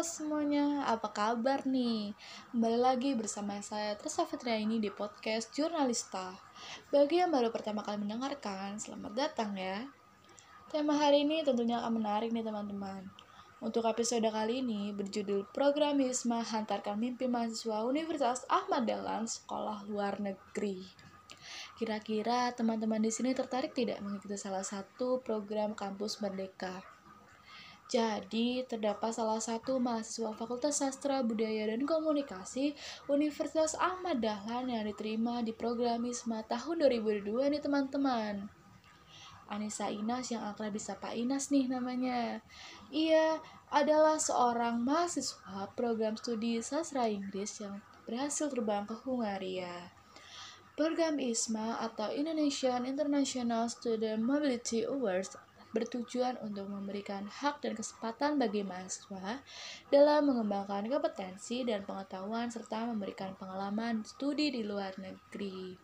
Semuanya, apa kabar nih? Kembali lagi bersama saya Trisa ini di podcast Jurnalista. Bagi yang baru pertama kali mendengarkan, selamat datang ya. Tema hari ini tentunya akan menarik nih teman-teman. Untuk episode kali ini berjudul Programisme Hantarkan Mimpi Mahasiswa Universitas Ahmad Dahlan Sekolah Luar Negeri. Kira-kira teman-teman di sini tertarik tidak mengikuti salah satu program kampus merdeka? Jadi, terdapat salah satu mahasiswa Fakultas Sastra, Budaya, dan Komunikasi Universitas Ahmad Dahlan yang diterima di program ISMA tahun 2002 nih teman-teman. Anissa Inas yang akrab disapa Inas nih namanya. Ia adalah seorang mahasiswa program studi sastra Inggris yang berhasil terbang ke Hungaria. Program ISMA atau Indonesian International Student Mobility Awards bertujuan untuk memberikan hak dan kesempatan bagi mahasiswa dalam mengembangkan kompetensi dan pengetahuan serta memberikan pengalaman studi di luar negeri.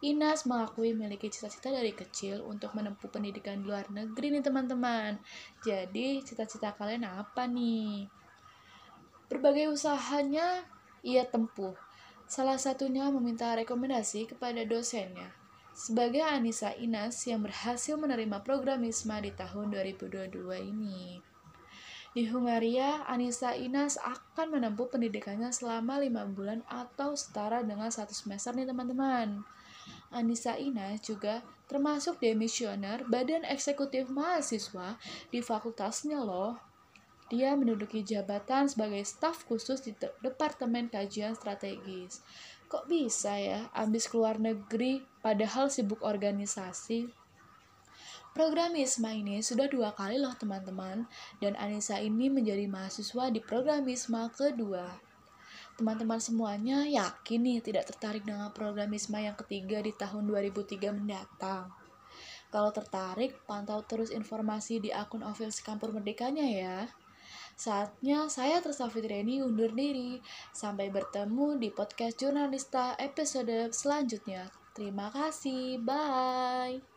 Inas mengakui memiliki cita-cita dari kecil untuk menempuh pendidikan di luar negeri nih teman-teman. Jadi cita-cita kalian apa nih? Berbagai usahanya ia tempuh. Salah satunya meminta rekomendasi kepada dosennya sebagai Anissa Inas yang berhasil menerima program ISMA di tahun 2022 ini. Di Hungaria, Anissa Inas akan menempuh pendidikannya selama lima bulan atau setara dengan satu semester nih teman-teman. Anissa Inas juga termasuk demisioner Badan Eksekutif Mahasiswa di fakultasnya loh. Dia menduduki jabatan sebagai staf khusus di Departemen Kajian Strategis. Kok bisa ya ambis keluar negeri padahal sibuk organisasi? Program ISMA ini sudah dua kali loh teman-teman, dan Anissa ini menjadi mahasiswa di program ISMA kedua. Teman-teman semuanya yakin nih tidak tertarik dengan program ISMA yang ketiga di tahun 2003 mendatang. Kalau tertarik, pantau terus informasi di akun official Kampur Merdekanya ya. Saatnya saya Tersa Fitriani undur diri. Sampai bertemu di podcast Jurnalista episode selanjutnya. Terima kasih. Bye.